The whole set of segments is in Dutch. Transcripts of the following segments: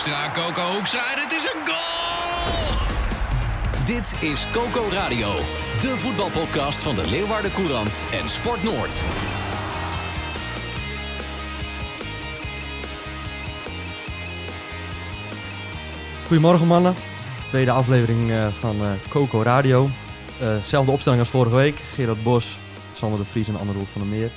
Hoekstra, Coco Hoekstra en het is een goal! Dit is Coco Radio, de voetbalpodcast van de Leeuwarden Courant en Sport Noord. Goedemorgen mannen, tweede aflevering uh, van uh, Coco Radio. Uh, zelfde opstelling als vorige week. Gerard Bos, Sander de Vries en Anne Roel van der Meer.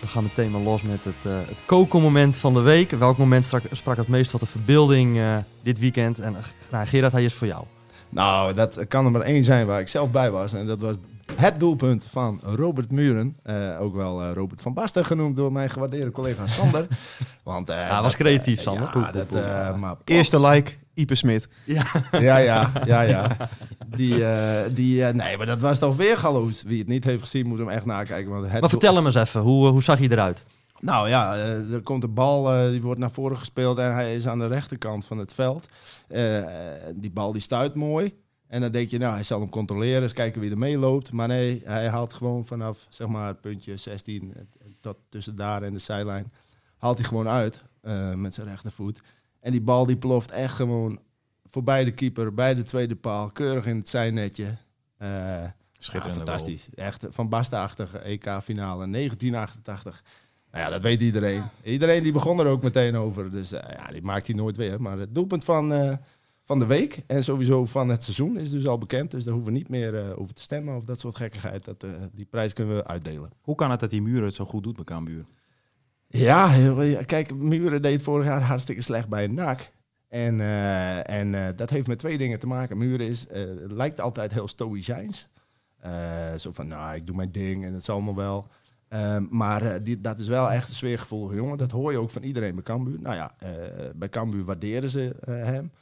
We gaan meteen maar los met het, uh, het van de week. Welk moment sprak, sprak het meest tot de verbeelding uh, dit weekend? En nou, Gerard, hij is voor jou. Nou, dat kan er maar één zijn waar ik zelf bij was. En dat was het doelpunt van Robert Muren. Uh, ook wel Robert van Basten genoemd door mijn gewaardeerde collega Sander. Want, hij dat, was creatief, Sander. Ja, dat, maar, Eerste like, Ipe Smit. Ja, ja, ja. ja, ja. Die, uh, die, uh, nee, maar dat was toch weer galoos. Wie het niet heeft gezien, moet hem echt nakijken. Want het maar vertel hem eens even, hoe, hoe zag hij eruit? Nou ja, er komt de bal, die wordt naar voren gespeeld en hij is aan de rechterkant van het veld. die bal die stuit mooi. En dan denk je, nou, hij zal hem controleren, eens kijken wie er meeloopt. Maar nee, hij haalt gewoon vanaf, zeg maar, puntje 16 tot tussen daar en de zijlijn, haalt hij gewoon uit met zijn rechtervoet. En die bal die ploft echt gewoon voorbij de keeper, bij de tweede paal, keurig in het zijnetje. Uh, Schitterend. Ja, fantastisch. Echt van Basta-achtige EK-finale 1988. Nou ja, dat weet iedereen. Iedereen die begon er ook meteen over. Dus uh, ja, die maakt hij nooit weer. Maar het doelpunt van, uh, van de week en sowieso van het seizoen is dus al bekend. Dus daar hoeven we niet meer over te stemmen of dat soort gekkigheid. Dat, die prijs kunnen we uitdelen. Hoe kan het dat die Muren het zo goed doet bij Cambuur? Ja, kijk, Muren deed vorig jaar hartstikke slecht bij NAC. En, uh, en uh, dat heeft met twee dingen te maken. Muren is, uh, lijkt altijd heel stoïcijns. zo van, nou, ik doe mijn ding en het zal allemaal wel. Ehm, maar dat is wel echt een sfeergevoelige jongen. Dat hoor je ook van iedereen bij Cambuur. Nou ja, bij Cambuur waarderen ze hem.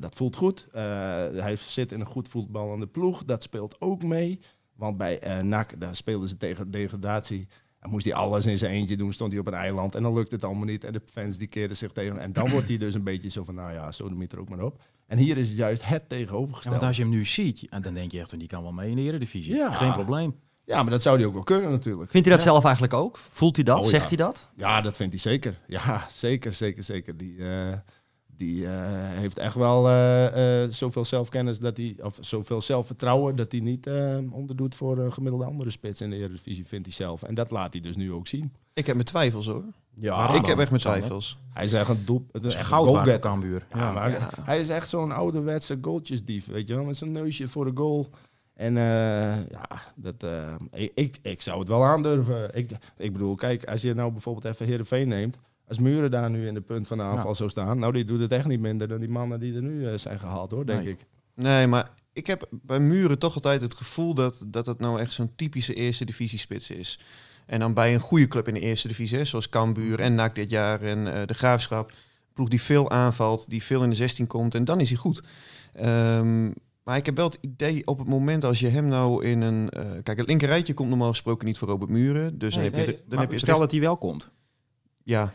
dat voelt goed. hij zit in een goed voetballende ploeg. Dat speelt ook mee. Want bij NAC, daar speelden ze tegen degradatie. Moest hij alles in zijn eentje doen, stond hij op een eiland en dan lukt het allemaal niet. En de fans die keerden zich tegen En dan wordt hij dus een beetje zo van, nou ja, zo de er ook maar op. En hier is het juist het tegenovergestelde. Ja, want als je hem nu ziet, dan denk je echt, die kan wel mee in de Eredivisie. Ja. Geen probleem. Ja, maar dat zou hij ook wel kunnen natuurlijk. Vindt hij dat ja. zelf eigenlijk ook? Voelt hij dat? Oh, Zegt ja. hij dat? Ja, dat vindt hij zeker. Ja, zeker, zeker, zeker. Die, uh, die uh, heeft echt wel uh, uh, zoveel zelfkennis dat hij, of zoveel zelfvertrouwen dat hij niet onderdoet voor een gemiddelde andere spits in de Eredivisie, vindt hij zelf. En dat laat hij dus nu ook zien. Ik heb mijn twijfels hoor. Ja, maar ik heb echt mijn twijfels. Hij is echt een doel, het is. Ja, maar ja. hij is echt zo'n ouderwetse goaltjesdief, weet je wel, met zijn neusje voor de goal. En uh, ja, dat, uh, ik, ik, ik, zou het wel aandurven. Ik, ik bedoel, kijk, als je nou bijvoorbeeld even Heerenveen neemt. Als Muren daar nu in de punt van de aanval ja. zou staan. Nou, die doet het echt niet minder dan die mannen die er nu uh, zijn gehaald, hoor, denk nee. ik. Nee, maar ik heb bij Muren toch altijd het gevoel dat, dat het nou echt zo'n typische eerste divisie spits is. En dan bij een goede club in de eerste divisie, hè, zoals Cambuur en NAC dit jaar en uh, de Graafschap. Ploeg die veel aanvalt, die veel in de 16 komt en dan is hij goed. Um, maar ik heb wel het idee op het moment als je hem nou in een... Uh, kijk, het linkerrijtje komt normaal gesproken niet voor Robert Muren. Dus nee, dan heb je, nee, dan heb je stel dat hij wel komt. Ja.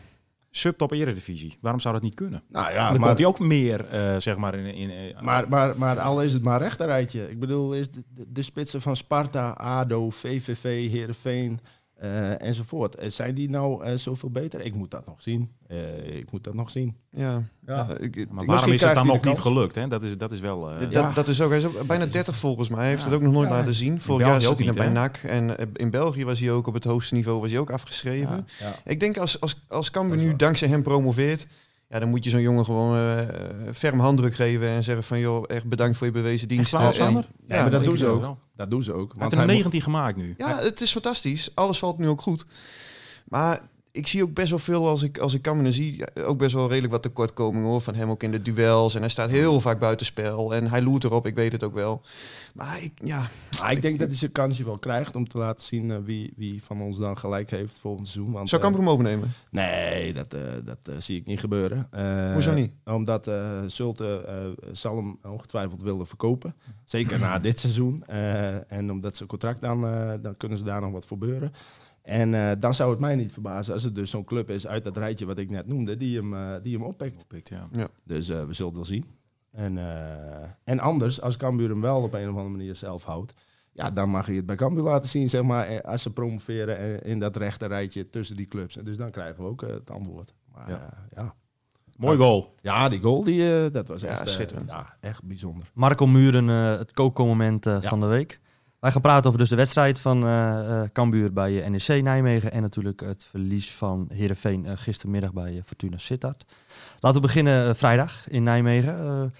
Subtop Eredivisie. Waarom zou dat niet kunnen? Nou ja, dan maar, komt hij ook meer, uh, zeg maar, in... in uh, maar, maar, maar al is het maar rechterrijtje. Ik bedoel, is de, de, de spitsen van Sparta, ADO, VVV, Heerenveen... Uh, enzovoort. Zijn die nou uh, zoveel beter? Ik moet dat nog zien. Uh, ik moet dat nog zien. Ja. ja. ik, maar waarom is het dan nog niet gelukt? Hè? Dat, is, dat is wel... dat, ja. dat is ook, hij is ook bijna 30 volgens mij. Hij heeft het ook nog nooit laten zien. Vorig jaar zat hij bij NAC. En in België was hij ook op het hoogste niveau was hij ook afgeschreven. Ik denk als, als, als Cambuur nu dankzij hem promoveert... Ja, dan moet je zo'n jongen gewoon uh, ferm handdruk geven en zeggen van joh, echt bedankt voor je bewezen diensten. En, ja, ja, maar dat doen ze ook. Wel. Dat doen ze ook. Hij heeft er 19 gemaakt nu. Ja, het is fantastisch. Alles valt nu ook goed. Maar ik zie ook best wel veel als ik, als ik Cambuur zie, ook best wel redelijk wat tekortkomingen hoor, van hem ook in de duels. En hij staat heel vaak buitenspel en hij loert erop, ik weet het ook wel. Maar ik, ja, Maar ik denk dat hij zijn kansje wel krijgt om te laten zien eh, wie, wie van ons dan gelijk heeft volgend seizoen. Want, zou eh, Cambuur hem overnemen? Nee, dat, eh, dat zie ik niet gebeuren. Hoezo niet? Omdat Zulte zal hem ongetwijfeld willen verkopen. Zeker na dit seizoen. En omdat zijn contract dan, dan kunnen ze daar nog wat voor beuren. En eh, dan zou het mij niet verbazen als het dus zo'n club is uit dat rijtje wat ik net noemde, die hem, eh, die hem oppikt. Pikt, ja. Dus eh, we zullen het wel zien. En, eh, en anders, als Cambuur hem wel op een of andere manier zelf houdt, ja, dan mag je het bij Cambuur laten zien, zeg maar, als ze promoveren in dat rechte rijtje tussen die clubs. En dus dan krijgen we ook het antwoord. Maar Ja. ja, ja. Mooi goal. ja die goal, die, eh, dat was Ja, echt, schitterend. ja, echt bijzonder. Marco Muren, eh, het kookmoment Ja. van de week. Wij gaan praten over dus de wedstrijd van eh Cambuur bij eh, NEC Nijmegen. En natuurlijk het verlies van Heerenveen eh, gistermiddag bij Fortuna Sittard. Laten we beginnen vrijdag in Nijmegen.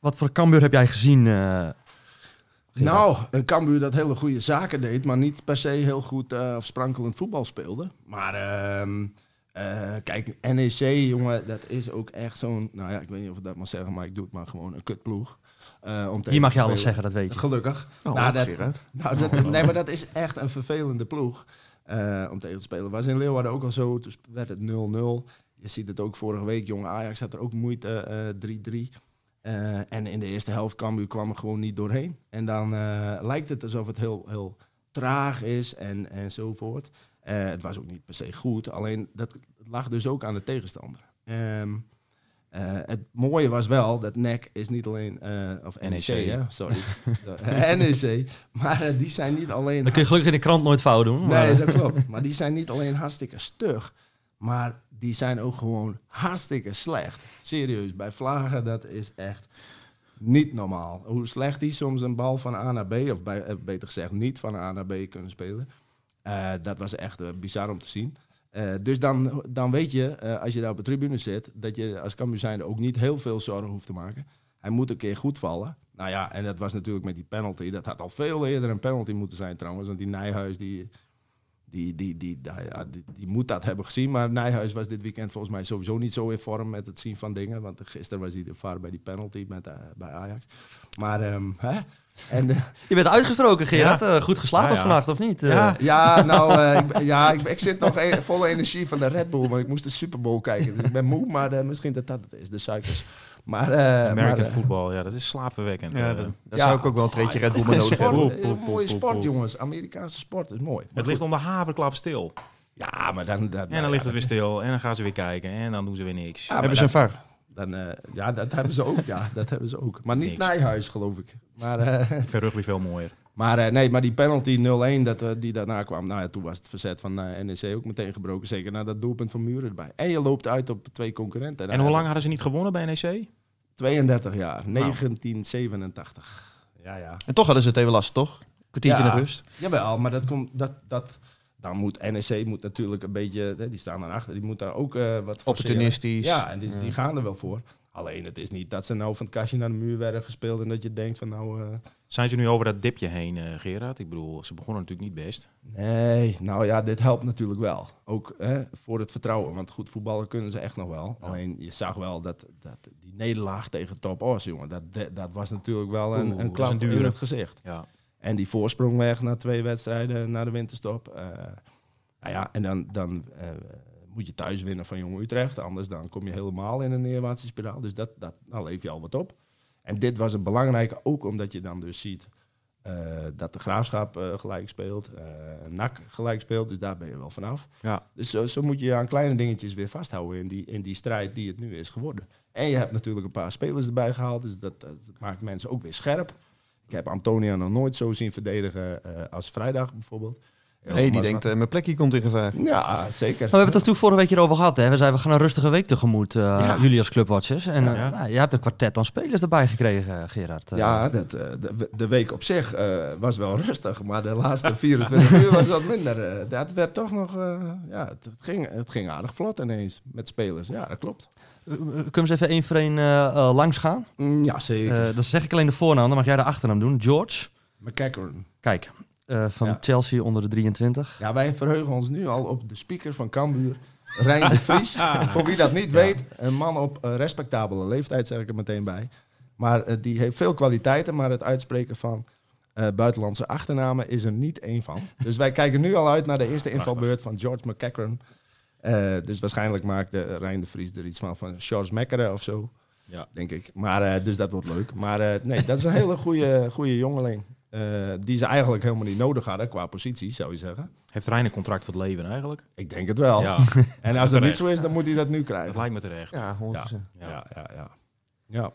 Wat voor Cambuur heb jij gezien? Nou, een Cambuur dat hele goede zaken deed, maar niet per se heel goed eh, of sprankelend voetbal speelde. Maar ehm, eh, kijk, NEC, jongen, dat is ook echt zo'n, nou ja, ik weet niet of ik dat mag zeggen, maar ik doe het maar gewoon een kutploeg. Eh, om Hier mag je alles zeggen, dat weet je. Gelukkig. Oh, nou, dat, nou, dat, nee, maar dat is echt een vervelende ploeg eh, om tegen te spelen. Was in Leeuwarden ook al zo, toen werd het 0-0. Je ziet het ook vorige week, jonge Ajax had er ook moeite, eh 3-3. Eh, en in de eerste helft Cambuur kwam er gewoon niet doorheen. En dan eh, lijkt het alsof het heel, heel traag is en, enzovoort. Eh het was ook niet per se goed, alleen dat lag dus ook aan de tegenstander. Ehm, eh, het mooie was wel dat NEC is niet alleen, eh, of NEC, NEC. hè, sorry, NEC, maar eh, die zijn niet alleen... Dan kun je gelukkig in de krant nooit fout doen. Maar, Nee, dat klopt. Maar die zijn niet alleen hartstikke stug, maar die zijn ook gewoon hartstikke slecht. Serieus, bij Vlagen, dat is echt niet normaal. Hoe slecht die soms een bal van A naar B, of bij, eh, beter gezegd niet van A naar B kunnen spelen. Eh, dat was echt eh, bizar om te zien. Eh, dus dan, dan weet je, eh, als je daar op de tribune zit, dat je als Cambuur ook niet heel veel zorgen hoeft te maken. Hij moet een keer goed vallen. Nou ja, en dat was natuurlijk met die penalty. Dat had al veel eerder een penalty moeten zijn trouwens. Want die Nijhuis, die, die, die, die, die, moet dat hebben gezien. Maar Nijhuis was dit weekend volgens mij sowieso niet zo in vorm met het zien van dingen. Want gisteren was hij de var bij die penalty met, eh, bij Ajax. Maar, ehm, hè? En, eh, Je bent uitgesproken, Gerard. Ja. Eh, goed geslapen Ja, ja. vannacht, of niet? Eh, Ja. ja, nou, eh, ik, ja, ik, ik zit nog e- vol energie van de Red Bull. Maar ik moest de Super Bowl kijken. Dus ik ben moe, maar misschien dat dat het is, de suikers. Maar, eh, maar, American voetbal, ja, dat is slaapverwekkend. Ja, dat, daar Ja. zou ik ook wel een treetje Red Bull mee nodig hebben. Mooie sport, jongens. Amerikaanse sport is mooi. Maar het ligt om de haverklap stil. Ja, maar dan... dan En dan ligt het weer stil. En dan gaan ze weer kijken. En dan doen ze weer niks. Ja, Hebben ze een VAR? Dan, eh, ja, dat hebben ze ook. Ja, dat hebben ze ook. Maar niet. Nijhuis, geloof ik. Maar, eh, Ik vind rugby veel mooier. maar eh, nee, maar die penalty 0-1 dat, die daarna kwam. Nou ja, toen was het verzet van NEC ook meteen gebroken. Zeker na dat doelpunt van Muren erbij. En je loopt uit op twee concurrenten. En hoe lang hadden ze niet gewonnen bij NEC? 32 jaar. Nou. 1987. Ja, ja. En toch hadden ze het even lastig, toch? Kwartiertje Ja. naar rust. Jawel, maar dat komt... Dat, dat, dan moet NEC moet natuurlijk een beetje... Die staan daarachter. Die moet daar ook eh, wat forceren. Opportunistisch. Ja, en die, die gaan er wel voor. Alleen het is niet dat ze nou van het kastje naar de muur werden gespeeld... en dat je denkt van nou... eh, Zijn ze nu over dat dipje heen, eh Gerard? Ik bedoel, ze begonnen natuurlijk niet best. Nee, nou ja, dit helpt natuurlijk wel. Ook hè, voor het vertrouwen, want goed voetballen kunnen ze echt nog wel. Alleen je zag wel dat, dat die nederlaag tegen Top Os, jongen, dat, dat, was natuurlijk wel een, Oeh, een klap in het gezicht. Ja. En die voorsprong weg na twee wedstrijden na de winterstop. eh, nou ja, en dan, dan eh, moet je thuis winnen van Jong Utrecht. Anders dan kom je helemaal in een neerwaartse spiraal. Dus dat, dat, dan leef je al wat op. En dit was een belangrijke, ook omdat je dan dus ziet eh, dat de Graafschap gelijk speelt. eh NAC gelijk speelt, dus daar ben je wel vanaf. Ja. Dus zo, zo moet je je aan kleine dingetjes weer vasthouden in die, in die strijd die het nu is geworden. En je hebt natuurlijk een paar spelers erbij gehaald, dus dat, dat maakt mensen ook weer scherp. Ik heb Antonia nog nooit zo zien verdedigen eh, als vrijdag bijvoorbeeld. Nee, die denkt, eh, mijn plekje komt in gevaar. Ja, zeker. Maar we hebben het er toen vorige week hierover gehad. Hè? We zeiden, we gaan een rustige week tegemoet, eh, Ja. jullie als clubwatchers. En eh, Ja. nou, je hebt een kwartet aan spelers erbij gekregen, eh, Gerard. Eh, Ja, dat, eh, de, de week op zich eh, was wel rustig, maar de laatste 24 uur was wat minder. eh. dat werd toch nog, eh, ja, het, het ging, het ging aardig vlot ineens met spelers. Ja, dat klopt. Eh, eh, kunnen we eens even één voor één eh, eh, langs gaan? Mm, ja, zeker. Eh, dan zeg ik alleen de voornaam, dan mag jij de achternaam doen. George. McCackern. Kijk, eh, van Ja. Chelsea onder de 23. Ja, wij verheugen ons nu al op de speaker van Cambuur, Rijn de Vries. Voor wie dat niet weet, een man op eh, respectabele leeftijd, zeg ik er meteen bij. Maar eh, die heeft veel kwaliteiten, maar het uitspreken van eh, buitenlandse achternamen is er niet één van. Dus wij kijken nu al uit naar de eerste invalbeurt van George McCackeren. Eh, dus waarschijnlijk maakt de Rijn de Vries er iets van, van George Mekkeren of zo, Ja. denk ik. Maar, eh, dus dat wordt leuk. Maar eh, nee, dat is een hele goede, goede jongeling. Eh, die ze eigenlijk helemaal niet nodig hadden qua positie, zou je zeggen. Heeft Rijn een contract voor het leven eigenlijk? Ik denk het wel. Ja, En als dat niet zo is, dan moet hij dat nu dat krijgen. lijkt me terecht. Ja, 100%. Ja, ja, ja. ja. ja.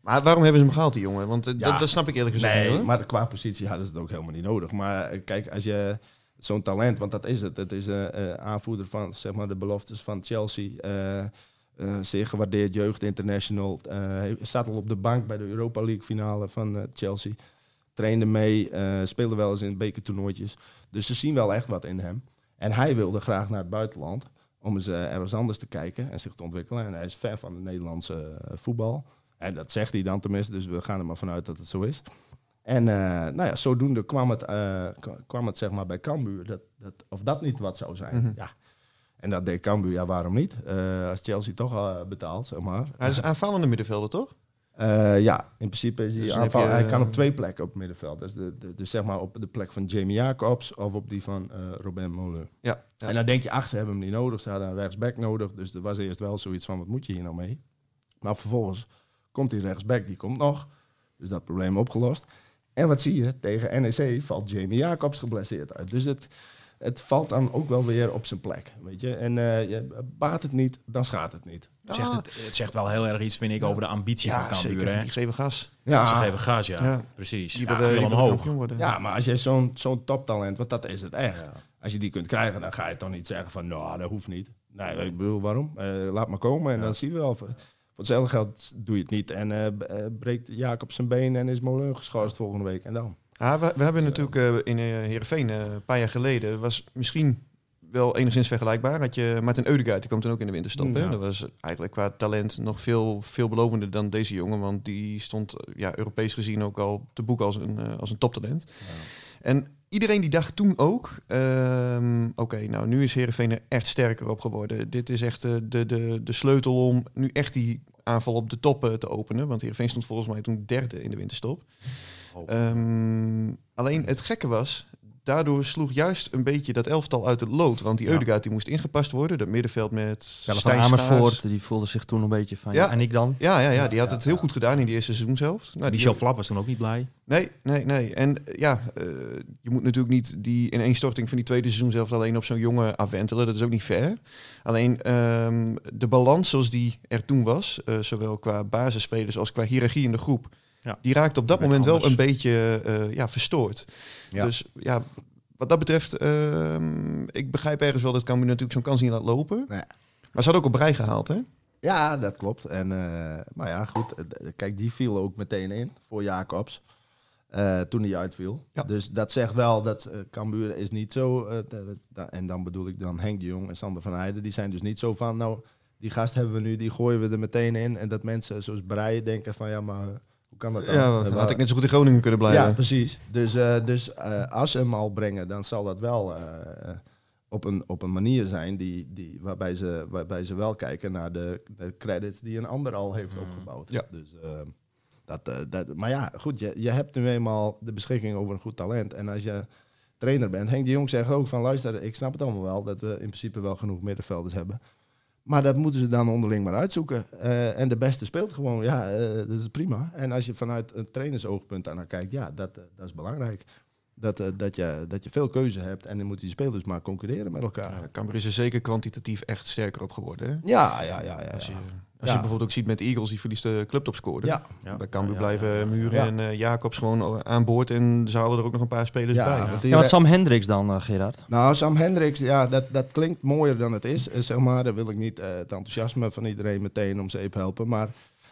Maar waarom hebben ze hem gehaald, die jongen? Want eh, Ja. dat, dat snap ik eerlijk gezegd niet, Nee, maar qua positie hadden ze het ook helemaal niet nodig. Maar eh, kijk, als je zo'n talent, want dat is het. Het is een eh, aanvoerder van zeg maar, de beloftes van Chelsea. eh, eh, zeer gewaardeerd jeugd international. eh, hij zat al op de bank bij de Europa League finale van eh, Chelsea. Trainde mee, eh, speelde wel eens in bekertoernooitjes. Dus ze zien wel echt wat in hem. En hij wilde graag naar het buitenland om eens eh, ergens anders te kijken en zich te ontwikkelen. En hij is fan van het Nederlandse eh, voetbal. En dat zegt hij dan tenminste, dus we gaan er maar vanuit dat het zo is. En nou ja, zodoende kwam het, kwam het zeg maar bij Cambuur, dat, dat, of dat niet wat zou zijn. Mhm. ja. En dat deed Cambuur, ja waarom niet? Als Chelsea toch betaalt, zeg maar. Hij is aanvallende middenvelder, toch? Eh, ja, in principe is hij Dus aanval. je, hij kan op twee plekken op het middenveld. Dus, de, de- dus zeg maar op de plek van Jamie Jacobs of op die van eh Robin Molen. Ja. ja. En dan denk je, ach, ze hebben hem niet nodig. Ze hadden een rechtsback nodig. Dus er was eerst wel zoiets van, wat moet je hier nou mee? Maar vervolgens komt die rechtsback, die komt nog. Dus dat probleem opgelost. En wat zie je? Tegen NEC valt Jamie Jacobs geblesseerd uit. Dus het, het valt dan ook wel weer op zijn plek. Weet je? En eh, je, baat het niet, dan schaadt het niet. Het, zegt het, het zegt wel heel erg iets, vind ik, over de ambitie ja, van Cambuur. zeker. hè? Die geven gas. Ze Ja, geven gas, ja. Ja. Precies. Die Ja, willen, omhoog. kampioen worden. ja, maar als je zo'n zo'n toptalent, want dat is het echt. Als je die kunt krijgen, dan ga je toch niet zeggen van, nou, dat hoeft niet. Nee, ik bedoel, waarom? Eh, laat maar komen en dan zien we wel. Voor voor hetzelfde geld doe je het niet. En eh, b- eh, breekt Jacob zijn been en is Molen geschorst volgende week. En dan? Ah, we, we hebben natuurlijk eh, in uh, Heerenveen eh, een paar jaar geleden... was misschien wel enigszins vergelijkbaar. Had je Martin Eudegaard, die komt dan ook in de winterstop. hè? Dat was eigenlijk qua talent nog veel veelbelovender dan deze jongen. Want die stond eh, ja, Europees gezien ook al te boek als een, eh, als een toptalent. En iedereen die dacht toen ook... ehm, Oké, nou nu is Heerenveen er echt sterker op geworden. Dit is echt eh, de, de, de sleutel om nu echt die aanval op de top eh, te openen. Want Heerenveen stond volgens mij toen derde in de winterstop. Ehm, alleen het gekke was, daardoor sloeg juist een beetje dat elftal uit het lood. Want die Ja. Eudegaard die moest ingepast worden. Dat middenveld met Stijn Amersfoort, die voelde zich toen een beetje van, Ja. ja, en ik dan? Ja, ja, ja, die had Ja, het heel ja. goed gedaan in die eerste seizoenshelft. Nou, die Flap was toen ook niet blij. Nee, nee, nee. En eh, ja, eh, je moet natuurlijk niet die ineenstorting van die tweede seizoen zelf alleen op zo'n jongen afwentelen. Dat is ook niet fair. Alleen ehm, de balans zoals die er toen was, eh, zowel qua basisspelers als qua hiërarchie in de groep, Ja. die raakte op dat moment wel een beetje eh, ja, verstoord. Ja. Dus ja, wat dat betreft, ehm, ik begrijp ergens wel dat Cambuur natuurlijk zo'n kans niet laat lopen. Nee. Maar ze had ook op brei gehaald, hè? Ja, dat klopt. En, eh, maar ja, goed. eh, Kijk, die viel ook meteen in voor Jacobs. toen hij uitviel. Ja. Dus dat zegt wel dat Cambuur is niet zo... en dan bedoel ik dan Henk de Jong en Sander van Heijden. Die zijn dus niet zo van... Nou, die gast hebben we nu, die gooien we er meteen in. En dat mensen zoals Breien denken van... Ja, maar hoe kan dat dan? Ja, had ik net zo goed in Groningen kunnen blijven. ja, precies. Dus, eh, dus eh, als ze hem al brengen, dan zal dat wel eh, op, een, op een manier zijn die, die, waarbij, ze, waarbij ze wel kijken naar de, de credits die een ander al heeft opgebouwd. Ja. Dus, eh, dat, dat, maar ja, goed, je, je hebt nu eenmaal de beschikking over een goed talent. En als je trainer bent, Henk de Jong zegt ook van luister, ik snap het allemaal wel dat we in principe wel genoeg middenvelders hebben. Maar dat moeten ze dan onderling maar uitzoeken. Eh, en de beste speelt gewoon, ja, eh, dat is prima. En als je vanuit een trainersoogpunt daar naar kijkt, ja, dat, eh, dat is belangrijk. Dat, eh, dat, je, dat je veel keuze hebt en dan moeten die spelers maar concurreren met elkaar. Ja, Cambuur is er zeker kwantitatief echt sterker op geworden. Hè? Ja, ja, ja, ja. Als je, ja. als Ja. je bijvoorbeeld ook ziet met de Eagles, die verliest de clubtopscorer. Ja, Ja. Bij Cambuur Ja, ja, blijven ja, ja. Muren Ja. en eh, Jacobs gewoon aan boord. En ze halen er ook nog een paar spelers ja, bij. Ja, wat Sam Hendricks dan, eh, Gerard? Nou, Sam Hendricks, ja, dat, dat klinkt mooier dan het is, zeg maar. Daar wil ik niet eh, het enthousiasme van iedereen meteen om zeep helpen. Maar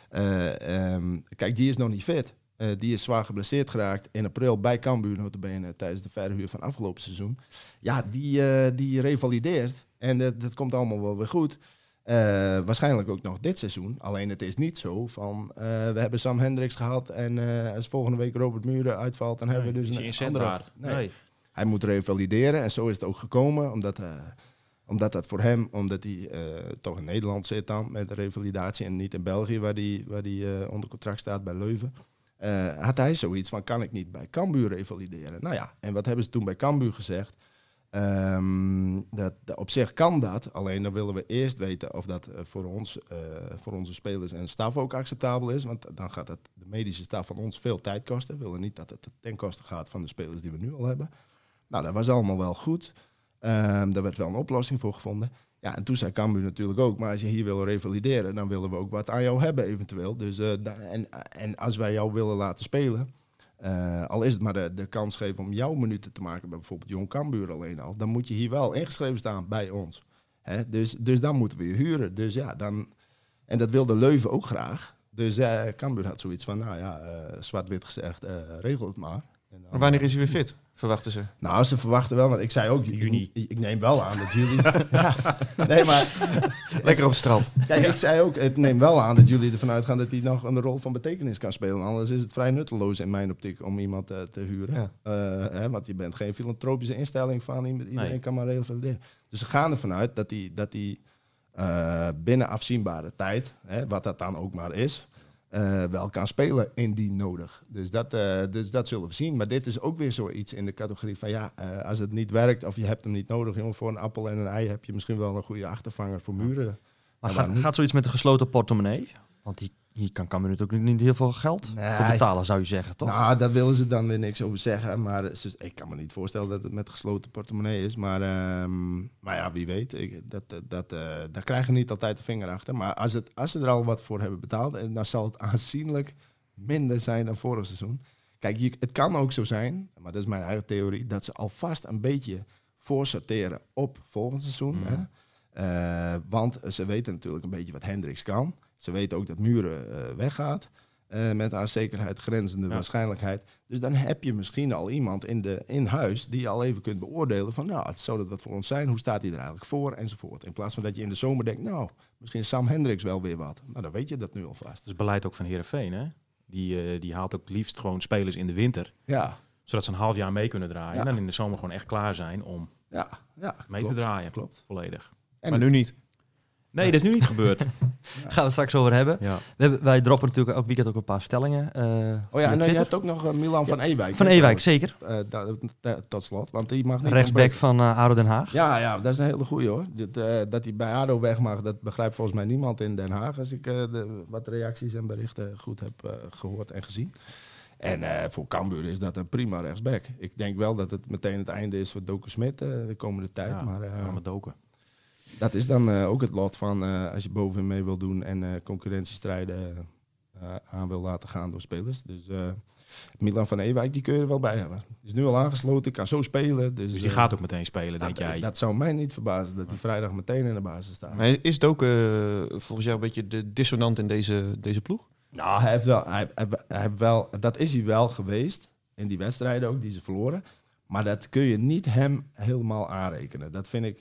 eh, ehm, kijk, die is nog niet fit. Eh, die is zwaar geblesseerd geraakt in april bij Cambuur notabene tijdens de verhuur van afgelopen seizoen. Ja, die, eh, die revalideert en dat, dat komt allemaal wel weer goed. Eh, waarschijnlijk ook nog dit seizoen. Alleen het is niet zo van we hebben Sam Hendricks gehad en als volgende week Robert Muren uitvalt, dan hebben we dus een hij andere. Nee. Nee. hij moet revalideren. En zo is het ook gekomen, omdat, omdat dat voor hem, omdat hij toch in Nederland zit dan met de revalidatie en niet in België, waar hij waar die, onder contract staat bij Leuven. Eh, had hij zoiets van, kan ik niet bij Cambuur revalideren? Nou ja, en wat hebben ze toen bij Cambuur gezegd? Ehm, dat, dat- op zich kan dat, alleen dan willen we eerst weten of dat eh, voor, ons, eh, voor onze spelers en staf ook acceptabel is. Want dan gaat het de medische staf van ons veel tijd kosten. We willen niet dat het ten koste gaat van de spelers die we nu al hebben. Nou, dat was allemaal wel goed. Ehm, daar werd wel een oplossing voor gevonden. Ja, en toen zei Cambuur natuurlijk ook, maar als je hier wil revalideren, dan willen we ook wat aan jou hebben eventueel. Dus, eh, en, en als wij jou willen laten spelen, eh, al is het maar de, de kans geven om jouw minuten te maken bij bijvoorbeeld Jong Cambuur alleen al, dan moet je hier wel ingeschreven staan bij ons. Hè? Dus, dus dan moeten we je huren. Dus ja, dan, en dat wilde Leuven ook graag. Dus eh Cambuur had zoiets van, nou ja, zwart-wit gezegd, regel het maar. En dan- Maar wanneer is hij weer fit, verwachten ze? nou, ze verwachten wel, want ik zei ook, Juni. Ik, ik neem wel aan dat jullie. ja, nee, maar Lekker op het strand. kijk, ik zei ook, ik neem wel aan dat jullie ervan uitgaan dat hij nog een rol van betekenis kan spelen. Anders is het vrij nutteloos in mijn optiek om iemand eh, te huren. Ja. Eh, hè, want je bent geen filantropische instelling van iemand- iedereen Nee. kan maar revalideren. Dus ze gaan ervan uit dat hij dat hij eh, binnen afzienbare tijd, hè, wat dat dan ook maar is, eh, wel kan spelen indien nodig. Dus dat, eh, dus dat zullen we zien. Maar dit is ook weer zoiets in de categorie van ja, eh, als het niet werkt of je hebt hem niet nodig, jongen, voor een appel en een ei heb je misschien wel een goede achtervanger voor muren. Maar gaat, gaat zoiets met een gesloten portemonnee? Want die, hier kan Cambuur natuurlijk niet heel veel geld Nee. voor betalen, zou je zeggen, toch? Nou, daar willen ze dan weer niks over zeggen. Maar ik kan me niet voorstellen dat het met gesloten portemonnee is. Maar, ehm, maar ja, wie weet. Ik, dat, dat, eh, daar krijgen niet altijd de vinger achter. Maar als, het, als ze er al wat voor hebben betaald, dan zal het aanzienlijk minder zijn dan vorig seizoen. Kijk, je, het kan ook zo zijn, maar dat is mijn eigen theorie, dat ze alvast een beetje voorsorteren op volgend seizoen. Hè? Eh, want ze weten natuurlijk een beetje wat Hendricks kan. Ze weten ook dat Muren eh, weggaat. eh, met aan zekerheid grenzende Ja. waarschijnlijkheid. Dus dan heb je misschien al iemand in, de, in huis die je al even kunt beoordelen van nou, het zou dat wat voor ons zijn, hoe staat hij er eigenlijk voor enzovoort. In plaats van dat je in de zomer denkt, nou, misschien is Sam Hendricks wel weer wat. Nou, dan weet je dat nu alvast. Dat is beleid ook van Herenveen, hè? Die, eh, die haalt ook liefst gewoon spelers in de winter. Ja, Zodat ze een half jaar mee kunnen draaien. Ja. En dan in de zomer gewoon echt klaar zijn om ja, ja. mee klopt, te draaien. Klopt. Volledig. En- maar nu niet. Nee, dat is nu niet gebeurd. Gaan we straks over hebben. Ja. We hebben wij droppen natuurlijk elk weekend ook een paar stellingen. eh, Oh ja, en nou, je hebt ook nog eh, Milan van Ewijk. Van Ewijk, zeker. Eh, tot slot, want die mag niet Rechtsback van eh ADO Den Haag. Ja, ja, dat is een hele goeie hoor. Eh, dat hij bij ADO weg mag, dat begrijpt volgens mij niemand in Den Haag. Als ik eh, de, wat reacties en berichten goed heb eh, gehoord en gezien. En eh, voor Cambuur is dat een prima rechtsback. Ik denk wel dat het meteen het einde is voor Doku Smit eh, de komende tijd. Ja, maar eh, gaan we doken. Dat is dan eh, ook het lot van eh, als je bovenin mee wil doen en eh, concurrentiestrijden eh, aan wil laten gaan door spelers. Dus eh, Milan van Ewijk, die kun je er wel bij hebben. Is nu al aangesloten, kan zo spelen. Dus, Dus die gaat ook meteen spelen, denk dat, jij? dat zou mij niet verbazen dat hij vrijdag meteen in de basis staat. Maar is Doken eh, volgens jou een beetje de dissonant in deze, deze ploeg? Nou, hij heeft wel, hij, hij, hij heeft wel, dat is hij wel geweest in die wedstrijden ook die ze verloren. Maar dat kun je niet hem helemaal aanrekenen. Dat vind ik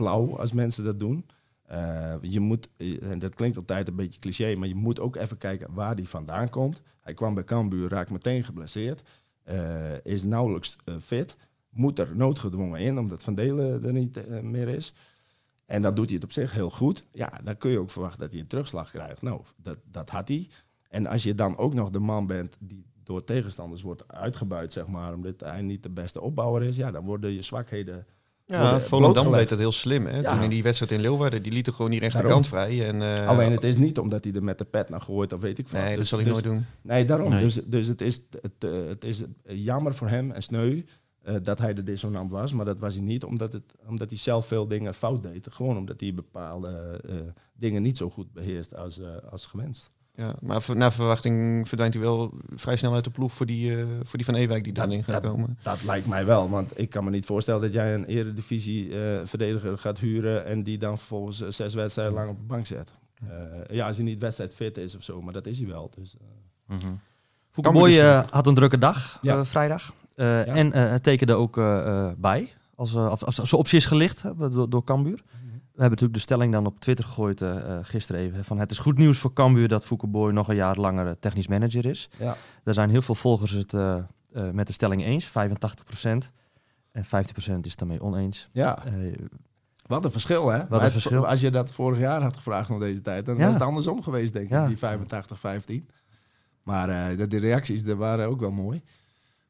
flauw als mensen dat doen. Eh, je moet, en dat klinkt altijd een beetje cliché, maar je moet ook even kijken waar hij vandaan komt. Hij kwam bij Cambuur, raakt meteen geblesseerd, eh, is nauwelijks eh, fit, moet er noodgedwongen in, omdat Van Delen er niet eh, meer is. En dan doet hij het op zich heel goed. Ja, dan kun je ook verwachten dat hij een terugslag krijgt. Nou, dat, dat had hij. En als je dan ook nog de man bent die door tegenstanders wordt uitgebuit, zeg maar, omdat hij niet de beste opbouwer is, ja, dan worden je zwakheden. Ja, Volendam deed dat heel slim. Hè? Ja. Toen in die wedstrijd in Leeuwarden, die lieten gewoon die rechterkant vrij. En, eh, Alleen het is niet omdat hij er met de pet naar gooit, of weet ik veel. Nee, dat Dus- zal hij dus- nooit doen. Nee, daarom. Nee. Dus, dus het is, het, eh, het is jammer voor hem en sneu eh, dat hij de dissonant was. Maar dat was hij niet omdat, het, omdat hij zelf veel dingen fout deed. Gewoon omdat hij bepaalde eh, dingen niet zo goed beheerst als, als gewenst. Ja, maar naar verwachting verdwijnt hij wel vrij snel uit de ploeg voor die, eh, voor die van Ewijk die dan in gaat dat- komen. Dat lijkt mij wel, want ik kan me niet voorstellen dat jij een eredivisie-verdediger gaat huren en die dan vervolgens eh, zes wedstrijden lang op de bank zet. Eh, ja, als hij niet wedstrijdfit is of zo, maar dat is hij wel. Dus. Mhm. Boy had een drukke dag Ja. vrijdag. Eh, En eh, het tekende ook bij. Als, als, als, als optie is gelicht door, door Cambuur. We hebben natuurlijk de stelling dan op Twitter gegooid eh, eh, gisteren even. Van het is goed nieuws voor Cambuur dat Fouke Boy nog een jaar langer eh, technisch manager is. Ja. Daar zijn heel veel volgers het met de stelling eens, 85 procent. En 50% is daarmee oneens. Ja, wat een verschil, hè? een Maar het- verschil. Als je dat vorig jaar had gevraagd nog deze tijd, dan Ja. was het andersom geweest, denk ik, Ja. die 85-15. Maar de, de reacties die waren ook wel mooi.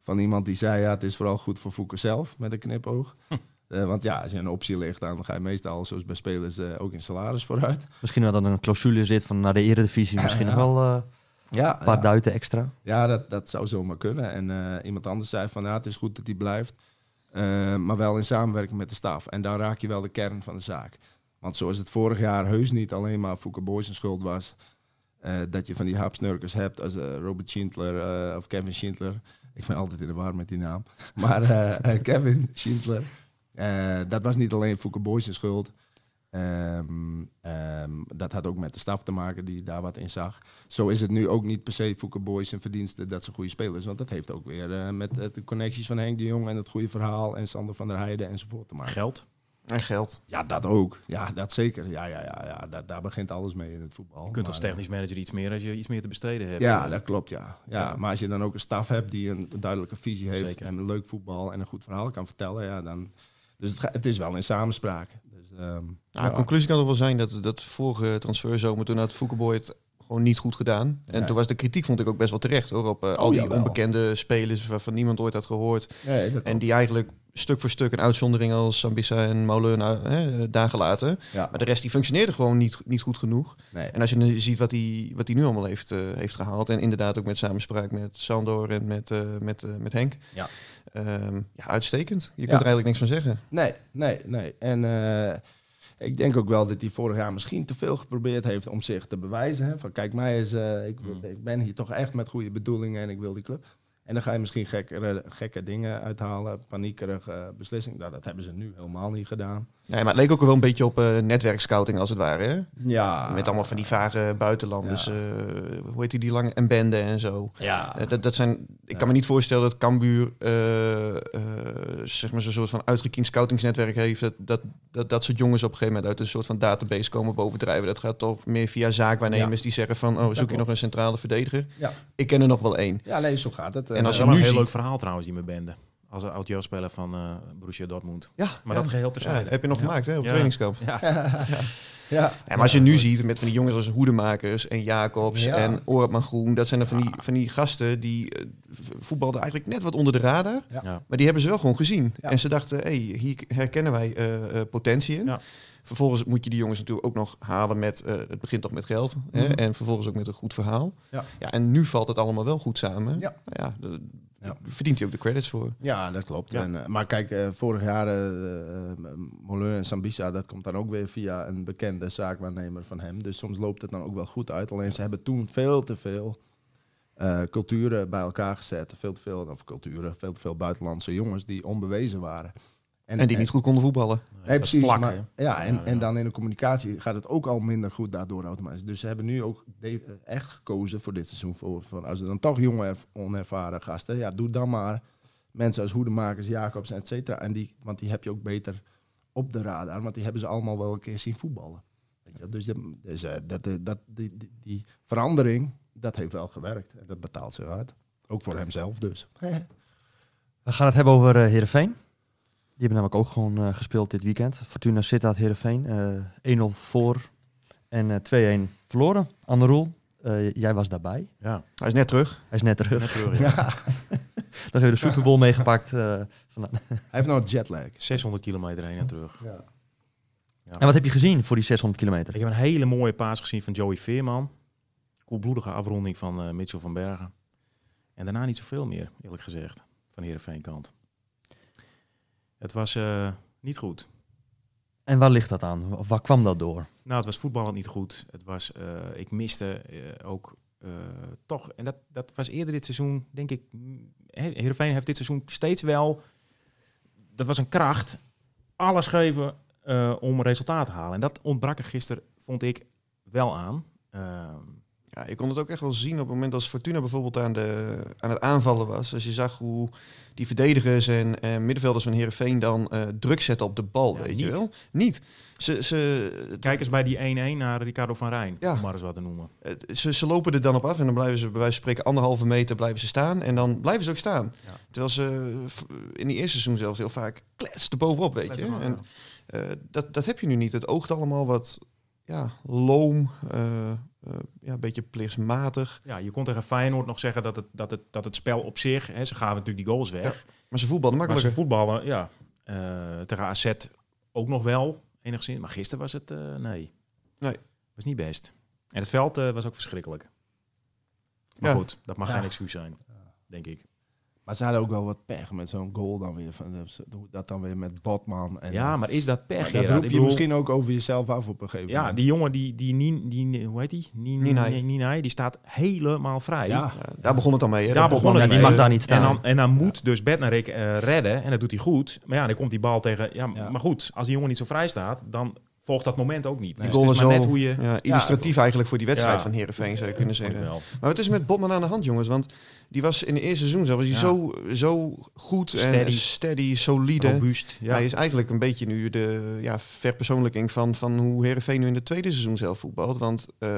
Van iemand die zei, ja, het is vooral goed voor Fouke zelf, met een knipoog. Eh, want ja, als je een optie ligt, dan ga je meestal, zoals bij spelers, eh, ook in salaris vooruit. misschien wel dat er een clausule zit van naar de eredivisie. Misschien Ja. nog wel eh, Ja, een paar ja. duiten extra. Ja, dat, dat zou zomaar kunnen. En iemand anders zei van ja, het is goed dat hij blijft, maar wel in samenwerking met de staf. En dan raak je wel de kern van de zaak. Want zoals het vorig jaar heus niet alleen maar Fouke Boys een schuld was, dat je van die hapsnurkers hebt als Robert Schindler of Kevin Schindler. Ik ben altijd in de war met die naam. Maar Kevin Schindler, eh, dat was niet alleen Fouke Boys schuld. Ehm, ehm, dat had ook met de staf te maken die daar wat in zag. Zo is het nu ook niet per se Fouke Boys en verdienste dat ze goede spelers. Want dat heeft ook weer eh, met eh, de connecties van Henk de Jong en het goede verhaal en Sander van der Heijden enzovoort te maken. Geld. En geld. Ja, dat ook. Ja, dat zeker. Ja, ja, ja, ja. Dat, daar begint alles mee in het voetbal. Je kunt als technisch manager iets meer als je iets meer te besteden hebt. Ja, Eh, dat klopt, ja. ja. Ja. Maar als je dan ook een staf hebt die een duidelijke visie heeft Zeker. en een leuk voetbal en een goed verhaal kan vertellen, ja, dan... Dus het, het is wel in samenspraak. Dus, ehm, Nou, ja. De conclusie kan toch wel zijn dat, dat vorige transferzomer, toen had Foukeboy het gewoon niet goed gedaan. En toen was de kritiek, vond ik ook best wel terecht hoor, op eh, al Oh, die jawel. onbekende spelers waarvan niemand ooit had gehoord. Nee, En die eigenlijk stuk voor stuk een uitzondering als Sambisa en Molen uh, daar gelaten. ja. Maar de rest die functioneerde gewoon niet, niet goed genoeg. nee. En als je nu ziet wat hij wat hij nu allemaal heeft, eh, heeft gehaald. En inderdaad ook met samenspraak met Sandor en met, eh, met, met Henk. Ja. Ehm, ja, uitstekend. Je kunt er eigenlijk niks van zeggen. Nee, nee, nee. En eh, ik denk ook wel dat hij vorig jaar misschien te veel geprobeerd heeft om zich te bewijzen. Hè? Van kijk, mij is, eh, ik, Mm. ik ben hier toch echt met goede bedoelingen en ik wil die club. En dan ga je misschien gekke, gekke dingen uithalen, paniekerige beslissingen. Nou, dat hebben ze nu helemaal niet gedaan. Nee, maar het leek ook wel een beetje op eh, netwerkscouting als het ware. Hè? Ja. Met allemaal van die vage buitenlanders. Ja. eh, hoe heet die, die lange en bende en zo. Ja. Eh, dat, dat zijn, ik Ja. kan me niet voorstellen dat Cambuur eh, eh, zeg maar zo'n soort van uitgekiend scoutingsnetwerk heeft. Dat, dat, dat dat soort jongens op een gegeven moment uit een soort van database komen bovendrijven. Dat gaat toch meer via zaakwaarnemers die zeggen van, oh, zoek je klopt. nog een centrale verdediger? Ja. Ik ken er nog wel één. ja, nee, zo gaat het. En als dat je een heel ziet- leuk verhaal trouwens, die me bende. Als een oud-jeugdspeler van eh Borussia Dortmund. Ja, Maar ja. dat geheel Ja, terzijde. heb je nog gemaakt hè, op Ja. trainingskamp. Ja. ja. Ja, maar als je nu ziet met van die jongens als Hoedemakers en Jacobs Ja. en Oortman Groen, dat zijn dan van die, van die gasten die v- voetbalden eigenlijk net wat onder de radar. Ja. Ja. Maar die hebben ze wel gewoon gezien. Ja. En ze dachten, hé, hey, hier herkennen wij eh, eh, potentie in. Ja. Vervolgens moet je die jongens natuurlijk ook nog halen met, eh, het begint toch met geld. Hè? Mhm. En vervolgens ook met een goed verhaal. Ja. Ja, en nu valt het allemaal wel goed samen. Ja. Nou ja, de- Ja. verdient hij ook de credits voor. Ja, dat klopt. Ja. En, eh, maar kijk, eh, vorig jaar Moleu en Sambisa, dat komt dan ook weer via een bekende zaakwaarnemer van hem. Dus soms loopt het dan ook wel goed uit. Alleen ze hebben toen veel te veel culturen bij elkaar gezet. Veel te veel, of culturen, veel te veel buitenlandse jongens die onbewezen waren. En, die niet goed konden voetballen. Nee, precies. vlak, maar, ja, en, Ja, en dan in de communicatie gaat het ook al minder goed daardoor automatisch. Dus ze hebben nu ook de- echt gekozen voor dit seizoen. Voor, voor, als er dan toch jonge, erv- onervaren gasten, ja, doe dan maar mensen als Hoedemakers, Jacobs, et cetera. En die, want die heb je ook beter op de radar, want die hebben ze allemaal wel een keer zien voetballen. Weet je, dus de- dus eh, dat, eh, dat, die, die, die verandering, dat heeft wel gewerkt. En dat betaalt zich uit. Ook voor hemzelf dus. We gaan het hebben over eh Heerenveen. Die hebben namelijk ook gewoon eh, gespeeld dit weekend. Fortuna Sittard Heerenveen. eh 1-0 voor en eh 2-1 verloren. Anne Roel, eh, jij was daarbij. Ja, Hij is net terug. Hij is net terug. net terug, ja. Dan hebben we de Super Bowl meegepakt. eh, van, Hij heeft een jetlag. 600 kilometer heen en terug. Ja. Ja. en wat heb je gezien voor die 600 kilometer? Ik heb een hele mooie paas gezien van Joey Veerman. Koelbloedige afronding van eh, Mitchell van Bergen. En daarna niet zoveel meer, eerlijk gezegd, van Heerenveen kant. Het was eh, niet goed. En waar ligt dat aan? Waar kwam dat door? Nou, het was voetballend niet goed. Het was, eh, ik miste eh, ook toch, en dat, dat was eerder dit seizoen, denk ik. mm, He- Heerenveen heeft dit seizoen steeds wel, dat was een kracht, alles geven eh, om resultaat te halen. En dat ontbrak er gisteren, vond ik, wel aan. Ehm, Ja, je kon het ook echt wel zien op het moment als Fortuna bijvoorbeeld aan, de, aan het aanvallen was. Als je zag hoe die verdedigers en eh, middenvelders van Heerenveen dan eh, druk zetten op de bal, Ja, weet je niet. wel. Niet. Ze, ze, Kijk eens bij die 1-1 naar Ricardo van Rijn, Ja. om maar eens wat te noemen. eh, ze, ze lopen er dan op af en dan blijven ze bij wijze van spreken anderhalve meter blijven ze staan. En dan blijven ze ook staan. Ja. Terwijl ze f- in die eerste seizoen zelfs heel vaak kletsten bovenop, weet je. En, eh, dat, dat heb je nu niet. Het oogt allemaal wat ja, loom, eh, eh, ja, een beetje plichtsmatig. Ja, je kon tegen Feyenoord nog zeggen dat het, dat het, dat het spel op zich, hè, ze gaven natuurlijk die goals weg. Maar ze voetbalden maar makkelijker. ze voetballen, ja, eh, tegen AZ ook nog wel, enigszins. Maar gisteren was het, eh, nee. Nee. Was niet best. En het veld eh, was ook verschrikkelijk. Maar Ja. goed, dat mag Ja. geen excuus zijn, denk ik. Maar ze hadden ook wel wat pech met zo'n goal dan weer. Van, hoe dat dan weer met Botman. En, ja, maar is dat pech, dat roep je bedoel, misschien ook over jezelf af op een gegeven Ja, moment. die jongen, die, die, die, die, hoe heet die? Nin- Ninai. Nin- Ninai, die staat helemaal vrij. Ja, Ja, daar begon het dan mee. Hè? Daar begon het Ja, mee. die mag daar niet En staan. dan, en dan moet dus Bednarik eh redden. En dat doet hij goed. Maar ja, dan komt die bal tegen... Ja, Ja. Maar goed, als die jongen niet zo vrij staat... dan volgt dat moment ook niet. Die Dus het is maar net hoe je... ja, illustratief eigenlijk voor die wedstrijd Ja. van Heerenveen, zou je kunnen zeggen. Maar wat is met Botman aan de hand, jongens? Want die was in de eerste seizoen zo, was hij zo, zo goed en Steady. solide. Robuust. Hij is eigenlijk een beetje nu de ja, verpersoonlijking van, van hoe Heerenveen nu in het tweede seizoen zelf voetbalt. Want eh,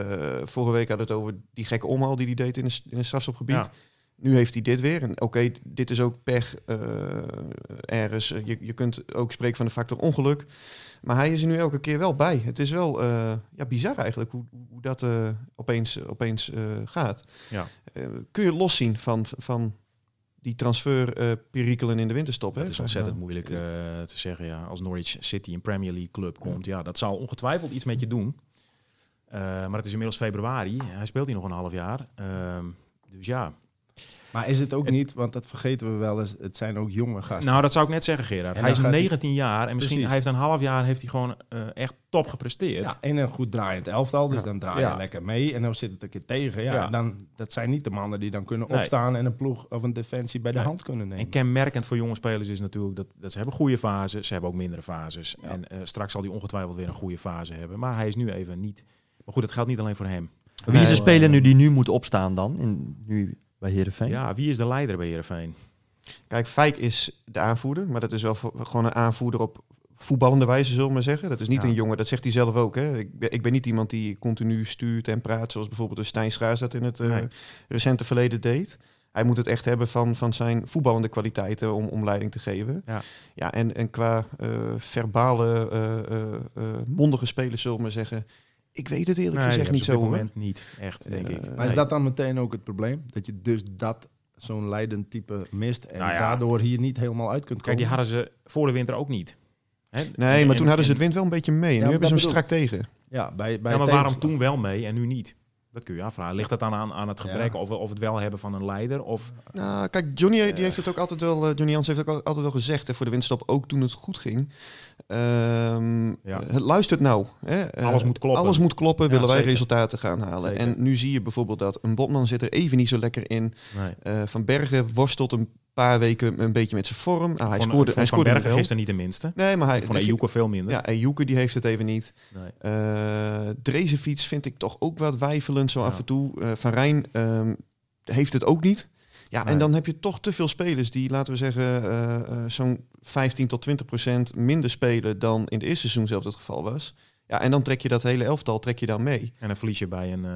vorige week hadden we het over die gekke omhaal die hij deed in een, in een strafschopgebied. Ja. Nu heeft hij dit weer. En oké, dit is ook pech eh, ergens. Je, je kunt ook spreken van de factor ongeluk. Maar hij is er nu elke keer wel bij. Het is wel eh, ja, bizar eigenlijk hoe, hoe dat eh, opeens, opeens eh, gaat. Ja. Eh, kun je loszien van, van die transferperikelen in de winterstop? Hè? is ontzettend moeilijk eh, te zeggen. Ja. Als Norwich City een Premier League club komt, ja, dat zal ongetwijfeld iets met je doen. Eh, maar het is inmiddels februari. Hij speelt hier nog een half jaar. Ehm, dus ja. Maar is het ook niet, want dat vergeten we wel eens, het zijn ook jonge gasten. Nou, dat zou ik net zeggen, Gerard. Hij is dan gaat hij- 19 jaar en misschien Precies. hij heeft een half jaar heeft hij gewoon eh, echt top gepresteerd. ja, en een goed draaiend elftal, dus Ja. dan draai je Ja. lekker mee. En dan zit het een keer tegen. Ja, Ja. Dan, dat zijn niet de mannen die dan kunnen Nee. opstaan en een ploeg of een defensie bij de Nee. hand kunnen nemen. En kenmerkend voor jonge spelers is natuurlijk dat, dat ze hebben goede fases, ze hebben ook mindere fases. Ja. En eh, straks zal hij ongetwijfeld weer een goede fase hebben. Maar hij is nu even niet. Maar goed, het geldt niet alleen voor hem. Wie is de speler nu die nu moet opstaan dan? In, nu bij Heerenveen? Ja, wie is de leider bij Heerenveen? Kijk, Fijk is de aanvoerder, maar dat is wel voor- gewoon een aanvoerder op voetballende wijze, zullen we maar zeggen. Dat is niet Ja. een jongen, dat zegt hij zelf ook. Hè. Ik, ben, ik ben niet iemand die continu stuurt en praat, zoals bijvoorbeeld de Stijn Schaars dat in het eh, Nee. recente verleden deed. Hij moet het echt hebben van, van zijn voetballende kwaliteiten om, om leiding te geven. Ja. Ja, en, en qua eh, verbale, eh, eh, eh, mondige spelers, zullen we maar zeggen. Ik weet het eerlijk Nee, gezegd die niet zo op dit moment niet echt, denk Eh, ik. Maar is Nee. dat dan meteen ook het probleem? Dat je dus dat zo'n leidend type mist en Nou ja. daardoor hier niet helemaal uit kunt komen? Kijk, die hadden ze voor de winter ook niet. Hè? Nee, En- maar toen en- hadden ze het wind wel een beetje mee. En Ja, nu hebben ze hem strak tegen. Ja, bij, bij Ja, maar waarom toen wel mee en nu niet? Dat kun je afvragen. Ligt dat dan aan, aan het gebrek Ja. of, of het wel hebben van een leider? Of, Nou, kijk, Johnny die Eh. heeft het ook altijd wel. eh, Johnny Jans heeft ook al- altijd wel gezegd hè, voor de winststop, ook toen het goed ging. Ehm, Ja. het luistert nou. Hè, eh, Alles moet kloppen. Alles moet kloppen, Ja, willen wij resultaten gaan halen. Zeker. En nu zie je bijvoorbeeld dat een Botman zit er even niet zo lekker in. nee. Eh, van Bergen worstelt een paar weken een beetje met zijn vorm. Ah, hij Van- scoorde, van hij scoorde Van Bergen gisteren niet de minste. Nee, maar hij Van Ejuke veel minder. Ja, Ejuke die heeft het even niet. Nee. Eh Drezenfiets vind ik toch ook wat wijfelend zo Ja. af en toe. Eh, van Rijn ehm, heeft het ook niet. Ja, en dan heb je toch te veel spelers die, laten we zeggen, eh, eh, zo'n 15 tot 20 procent minder spelen dan in de eerste seizoen zelfs het geval was. Ja, en dan trek je dat hele elftal trek je dan mee. En dan verlies je bij een, eh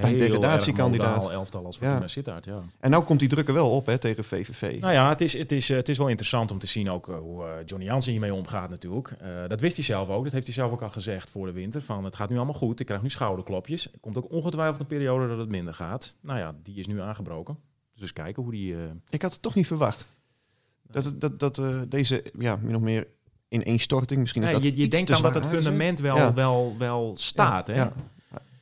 een heel degradatiekandidaat. elftal als Ja. Sittard. Ja. En nou komt die druk er wel op hè, tegen VVV. Nou ja, het is, het, is, het is wel interessant om te zien ook hoe Johnny Jansen hiermee omgaat natuurlijk. Dat wist hij zelf ook. Dat heeft hij zelf ook al gezegd voor de winter. Van het gaat nu allemaal goed. Ik krijg nu schouderklopjes. Er komt ook ongetwijfeld een periode dat het minder gaat. Nou ja, die is nu aangebroken. Dus eens kijken hoe die... eh, Ik had het toch niet verwacht. Dat, dat, dat eh, deze, ja, min of meer in één storting, misschien is dat je je denkt dan dat het fundament wel, Ja. wel, wel staat. Ja, hè? ja.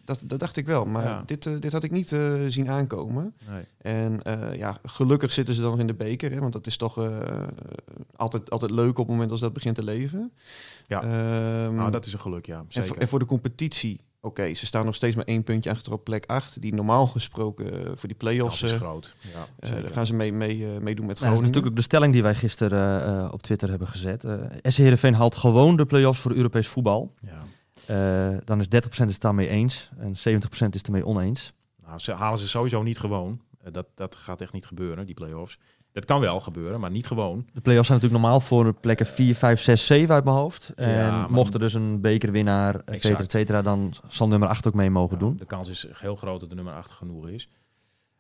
Dat, dat dacht ik wel, maar Ja. dit, eh, dit had ik niet zien aankomen. Nee. En ja, gelukkig zitten ze dan nog in de beker, hè, want dat is toch altijd, altijd leuk op het moment als dat begint te leven. Ja. Ehm, Nou, dat is een geluk, ja. Zeker. en voor de competitie, oké, ze staan nog steeds maar één puntje achter op plek 8, die normaal gesproken eh, voor die play-offs dat is eh, groot. Ja, eh, daar gaan ze mee, mee, eh, meedoen met Nou, dat is Groningen. natuurlijk ook de stelling die wij gisteren eh, eh, op Twitter hebben gezet. Eh SC Heerenveen haalt gewoon de play-offs voor Europees voetbal. ja. Eh, dan is 30% het daarmee eens en 70% is ermee oneens. Nou, ze halen ze sowieso niet gewoon. Dat, dat gaat echt niet gebeuren, die play-offs. Dat kan wel gebeuren, maar niet gewoon. De play-offs zijn natuurlijk normaal voor de plekken 4, 5, 6, 7 uit mijn hoofd. En Ja, mocht er dus een bekerwinnaar, et cetera, Exact. et cetera, dan zal nummer 8 ook mee mogen doen. De kans is heel groot dat de nummer 8 genoeg is.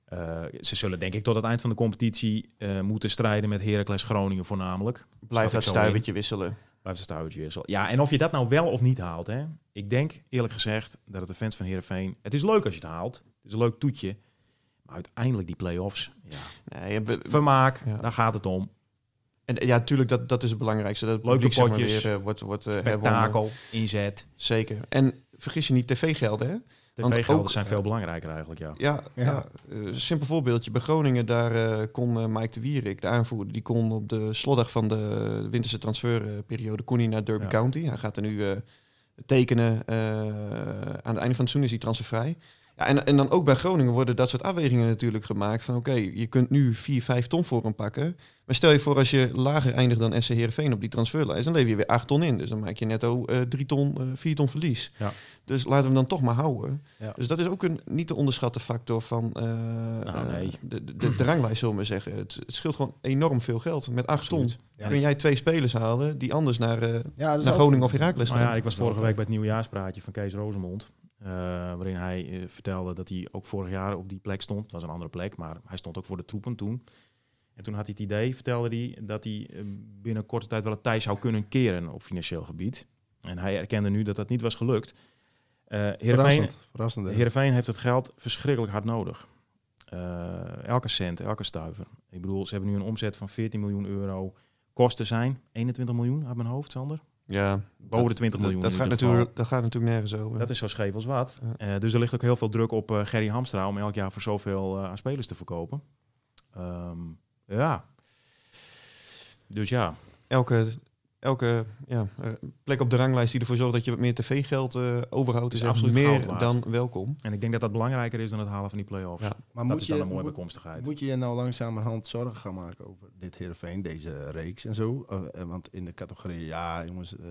Eh, ze zullen denk ik tot het eind van de competitie eh, moeten strijden met Heracles Groningen voornamelijk. Blijf dat stuivertje wisselen. Blijft het stuivertje wissel. Ja, en of je dat nou wel of niet haalt. Hè? Ik denk eerlijk gezegd dat het de fans van Heerenveen... Het is leuk als je het haalt. Het is een leuk toetje. Maar uiteindelijk die play-offs. Ja. Nee, we- Vermaak, Ja. daar gaat het om. en ja, tuurlijk, dat, dat is het belangrijkste. Dat het Leuke publiek, zeg maar, potjes, weer, eh, wordt, wordt eh, herwonnen. Spektakel, inzet. Zeker. En vergis je niet, tv-gelden, hè? Want TV-gelden zijn veel belangrijker eigenlijk, ja. Ja, Ja. eh, simpel voorbeeldje. Bij Groningen, daar eh, kon eh, Mike de Wierik, de aanvoerder, die kon op de slotdag van de winterse transferperiode kon hij naar Derby Ja. County. Hij gaat er nu eh, tekenen. eh, aan het einde van het seizoen is hij transfervrij. Ja, en, en dan ook bij Groningen worden dat soort afwegingen natuurlijk gemaakt. Van oké, je kunt nu 4, 5 ton voor hem pakken. Maar stel je voor als je lager eindigt dan SC Heerenveen op die transferlijst, dan lever je weer 8 ton in. Dus dan maak je netto eh 3 ton, eh 4 ton verlies. Ja. Dus laten we hem dan toch maar houden. Ja. Dus dat is ook een niet te onderschatte factor van eh, Nou, nee. eh, de, de, de, de ranglijst, zullen we maar zeggen. Het, het scheelt gewoon enorm veel geld. Met 8 ton Ja. kun jij twee spelers halen die anders naar, eh, naar ook- Groningen of Heracles Nou gaan. ja, ik was vorige week bij het nieuwjaarspraatje van Kees Rozemond. Eh, waarin hij eh, vertelde dat hij ook vorig jaar op die plek stond. Het was een andere plek, maar hij stond ook voor de troepen toen. En toen had hij het idee, vertelde hij, dat hij eh, binnen korte tijd wel het tij zou kunnen keren op financieel gebied. En hij erkende nu dat dat niet was gelukt. Eh Heerenveen, Verrassend. Verrassend. hè? Heerenveen heeft het geld verschrikkelijk hard nodig. Elke cent, elke stuiver. Ik bedoel, ze hebben nu een omzet van 14 miljoen euro. Kosten zijn 21 miljoen uit mijn hoofd, Sander. Ja, Boven de 20 miljoen. Dat gaat, natuurlijk, dat gaat natuurlijk nergens over. Dat is zo scheef als wat. Ja. Eh, dus er ligt ook heel veel druk op eh, Gerry Hamstra om elk jaar voor zoveel eh, aan spelers te verkopen. Ehm, ja. Dus ja, elke, elke ja, eh, plek op de ranglijst die ervoor zorgt dat je wat meer tv-geld eh, overhoudt, is, Is absoluut meer dan welkom. en ik denk dat dat belangrijker is dan het halen van die play-offs. Ja. Maar dat moet is je, dan een mooie moet, bijkomstigheid. moet je je nou langzamerhand zorgen gaan maken over dit Heerenveen, deze reeks en zo? Eh, want in de categorie, ja jongens, eh,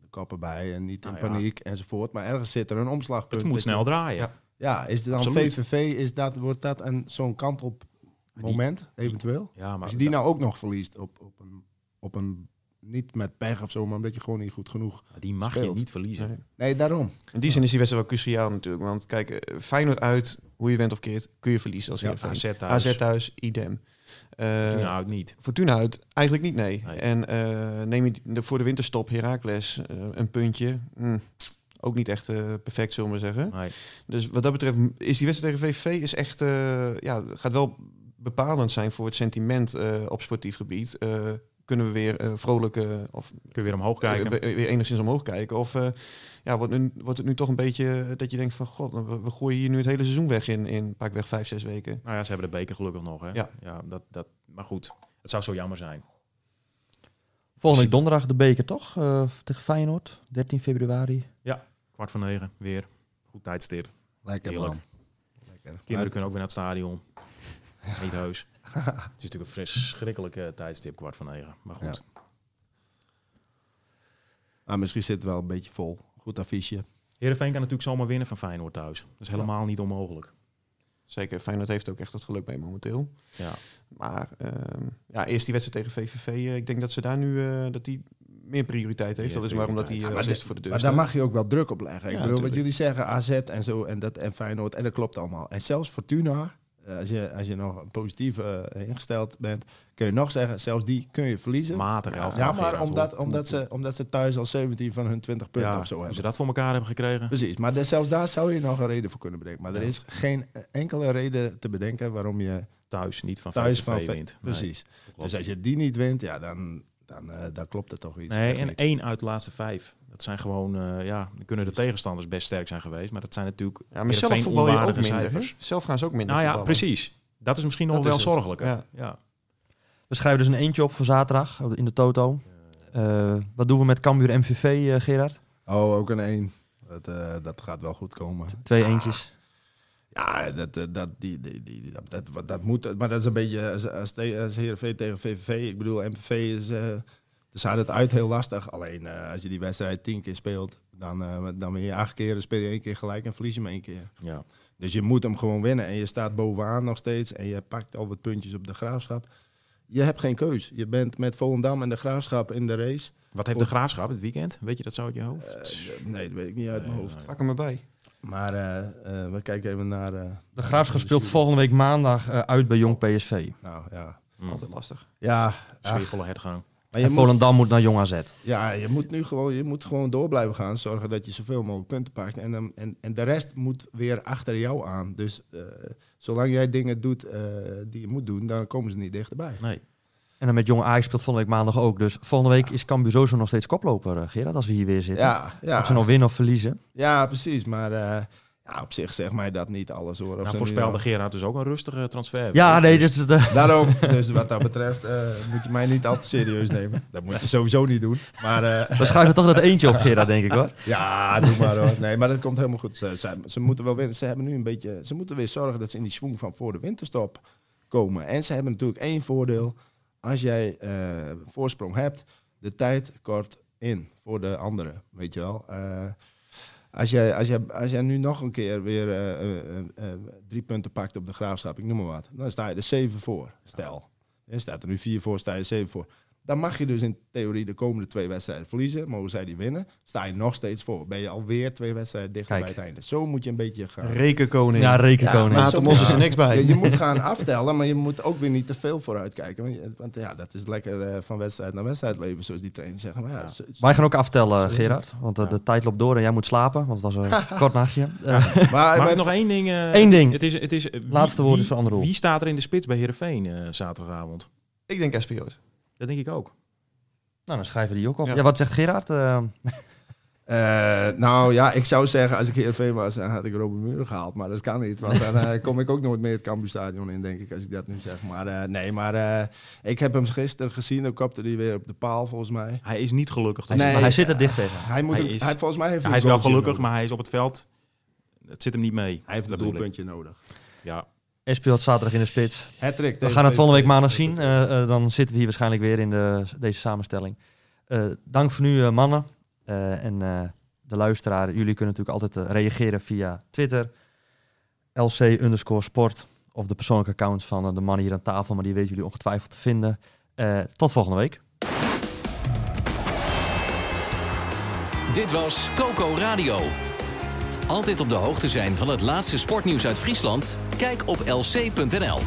de kappen bij en niet in Nou ja. paniek enzovoort. Maar ergens zit er een omslagpunt. het moet je- snel draaien. Ja. Ja, is het dan Absoluut. VVV, is dat, wordt dat een zo'n kant op moment, eventueel? Ja, maar Als je die nou ook nog verliest op, op, een, op een, niet met pech of zo, maar omdat je gewoon niet goed genoeg... die mag je niet verliezen. Nee. Nee, daarom. In die zin is die wedstrijd wel cruciaal natuurlijk. Want kijk, eh, Feyenoord uit, hoe je went of keert, kun je verliezen als Ja, Heerenveen. AZ thuis. AZ thuis, idem. Eh, Toen nou niet. Fortuna uit, eigenlijk niet, nee. Nee. En eh, neem je de, voor de winterstop Heracles eh, een puntje. hm, ook niet echt eh, perfect, zullen we maar zeggen. Nee. Dus wat dat betreft is die wedstrijd tegen VVV is echt, eh, ja, gaat wel bepalend zijn voor het sentiment eh, op sportief gebied. Kunnen we weer eh, vrolijk eh, of Kun je weer omhoog kijken. eh, weer, weer enigszins omhoog kijken? Of eh, ja, wordt, nu, wordt het nu toch een beetje dat je denkt van god, we, we gooien hier nu het hele seizoen weg in, in pakweg vijf, zes weken. Nou ja, ze hebben de beker gelukkig nog. Hè? Ja. ja dat, dat, maar goed, het zou zo jammer zijn. Volgende week donderdag de beker, toch? Eh, tegen Feyenoord, 13 februari. Kwart van negen, weer. Goed tijdstip. Lekker Heerlijk. man. Lekker. Kinderen kunnen ook weer naar het stadion. Niet heus. Het is natuurlijk een verschrikkelijke tijdstip, kwart van negen. Maar goed. Maar misschien zit het wel een beetje vol. Goed affiche. Heerenveen kan natuurlijk zomaar winnen van Feyenoord thuis. Dat is helemaal niet onmogelijk. Zeker, Feyenoord heeft ook echt het geluk mee momenteel. Ja. Maar ehm, ja, eerst die wedstrijd tegen VVV. eh, ik denk dat ze daar nu eh, dat die meer prioriteit heeft. Die dat is waarom dat hij uh, maar dit- eerste voor de deur Maar daar mag je ook wel druk op leggen. Ik Ja, bedoel, wat jullie zeggen, AZ en zo en dat en Feyenoord, en dat klopt allemaal. En zelfs Fortuna, eh, als je, als je nog positief eh, ingesteld bent, kun je nog zeggen, zelfs die kun je verliezen. Matig ja, maar omdat, omdat, ze, omdat ze thuis al 17 van hun 20 punten Ja, of zo hoe ze hebben. dat voor elkaar hebben gekregen. Precies, maar de- zelfs daar zou je nog een reden voor kunnen bedenken. Maar er is geen enkele reden te bedenken waarom je Thuis niet van thuis van... wint. Precies. dus als je die niet wint, ja, dan, dan, eh, dan klopt het toch iets. Nee, en één uit de laatste vijf. Dat zijn gewoon, eh, ja, dan kunnen de tegenstanders best sterk zijn geweest. Maar dat zijn natuurlijk Ja, maar zelf voetbal je ook minder. hè? cijfers. Zelf gaan ze ook minder Nou ja, voetballen. precies. Dat is misschien nog Dat wel zorgelijker. Ja. Ja. We schrijven dus een eentje op voor zaterdag in de Toto. Eh, wat doen we met Cambuur MVV, eh, Gerard? Oh, ook een 1. Dat, eh, dat gaat wel goed komen. Twee eentjes. Ja, dat, eh, dat, die, die, die, dat, dat, dat moet. Maar dat is een beetje als, als, te- als Heerenveen tegen VVV. Ik bedoel, MVV is, eh, Dus had het uit heel lastig. Alleen eh, als je die wedstrijd tien keer speelt, dan, eh, dan ben je acht keer, dan speel je één keer gelijk en verlies je hem één keer. Ja. Dus je moet hem gewoon winnen. En je staat bovenaan nog steeds. En je pakt al wat puntjes op de graafschap. Je hebt geen keus. Je bent met Volendam en de graafschap in de race. Wat heeft de graafschap het weekend? Weet je dat zo uit je hoofd? Eh, nee, dat weet ik niet uit mijn hoofd. Pak hem erbij. Maar eh, eh, we kijken even naar... eh, De Graafschap speelt volgende week maandag eh, uit bij Jong PSV. Nou ja. Mm. Altijd lastig. Ja, ach, Sfeervolle hertgang. maar je En moet, Volendam moet naar Jong AZ. ja, je moet nu gewoon, je moet gewoon door blijven gaan. Zorgen dat je zoveel mogelijk punten pakt. En, dan- en, en de rest moet weer achter jou aan. Dus eh, zolang jij dingen doet eh, die je moet doen, dan komen ze niet dichterbij. Nee. En dan met Jong Ajax speelt volgende week maandag ook. Dus volgende week is Cambuur sowieso nog steeds koploper, eh, Gerard, als we hier weer zitten. Ja, ja. Of ze nou winnen of verliezen. Ja, precies. Maar eh, ja, op zich zeg mij dat niet alles hoor. Of Nou, voorspelde nog- Gerard dus ook een rustige transfer. Ja, nee, Dus- is de... Daarom, dus wat dat betreft, eh, moet je mij niet al te serieus nemen. Dat moet je sowieso niet doen. Maar eh, Dan schrijven we toch dat eentje op, Gerard, denk ik hoor. ja, doe maar hoor. Nee, maar dat komt helemaal goed. Ze, ze, ze moeten wel winnen. Ze hebben nu een beetje. Ze moeten weer zorgen dat ze in die swing van voor de winterstop komen. En ze hebben natuurlijk één voordeel. Als jij eh, voorsprong hebt, de tijd kort in voor de anderen. Weet je wel. Eh, als jij, als, jij, als jij nu nog een keer weer eh, drie punten pakt op de graafschap, ik noem maar wat, dan sta je er zeven voor. Stel. Je staat er nu vier voor, sta je zeven voor. Dan mag je dus in theorie de komende twee wedstrijden verliezen. Mogen zij die winnen, sta je nog steeds voor. Ben je alweer twee wedstrijden dichter Kijk. bij het einde. Zo moet je een beetje gaan. Rekenkoning. Ja, rekenkoning. maar Maarten zo- Mos is er niks bij. Je, je moet gaan aftellen, maar je moet ook weer niet te veel vooruit kijken. Want, want ja, dat is lekker eh, van wedstrijd naar wedstrijd leven, zoals die trainers zeggen. Maar ja, zo- zo- Wij gaan ook aftellen, Gerard. Want eh, Ja. de tijd loopt door en jij moet slapen. Want het was een kort nachtje. Eh, maar, Mag maar- nog één ding? eh, Eén het- ding. Het is, het is, Laatste woord is voor Anderhoel. Wie staat er in de spits bij Heerenveen eh, zaterdagavond? Ik denk SPO's. Dat denk ik ook. nou, dan schrijven die ook op. Ja, Ja. wat zegt Gerard? Eh, Eh, nou ja, ik zou zeggen, als ik Heerenveen was, dan had ik Robin Muren gehaald. Maar dat kan niet, want dan eh, kom ik ook nooit meer het Cambuurstadion in, denk ik, als ik dat nu zeg. Maar eh, nee, maar eh, ik heb hem gisteren gezien, dan kopte hij weer op de paal, volgens mij. Hij is niet gelukkig. hij, Dus Nee. maar hij zit er dicht tegen. Hij, moet Hij een- is- hij, volgens mij heeft hij is wel gelukkig, nodig. maar hij is op het veld. Het zit hem niet mee. Hij heeft een doelpuntje nodig. Ja. Hij speelt zaterdag in de spits. Hattrick We gaan het volgende week maandag zien. Eh, eh, dan zitten we hier waarschijnlijk weer in de, deze samenstelling. Eh, dank voor nu, mannen. Eh, en eh, de luisteraar, jullie kunnen natuurlijk altijd reageren via Twitter. LC underscore sport. Of de persoonlijke accounts van de mannen hier aan tafel. Maar die weten jullie ongetwijfeld te vinden. Eh, tot volgende week. Dit was Coco Radio. Altijd op de hoogte zijn van het laatste sportnieuws uit Friesland? Kijk op lc.nl.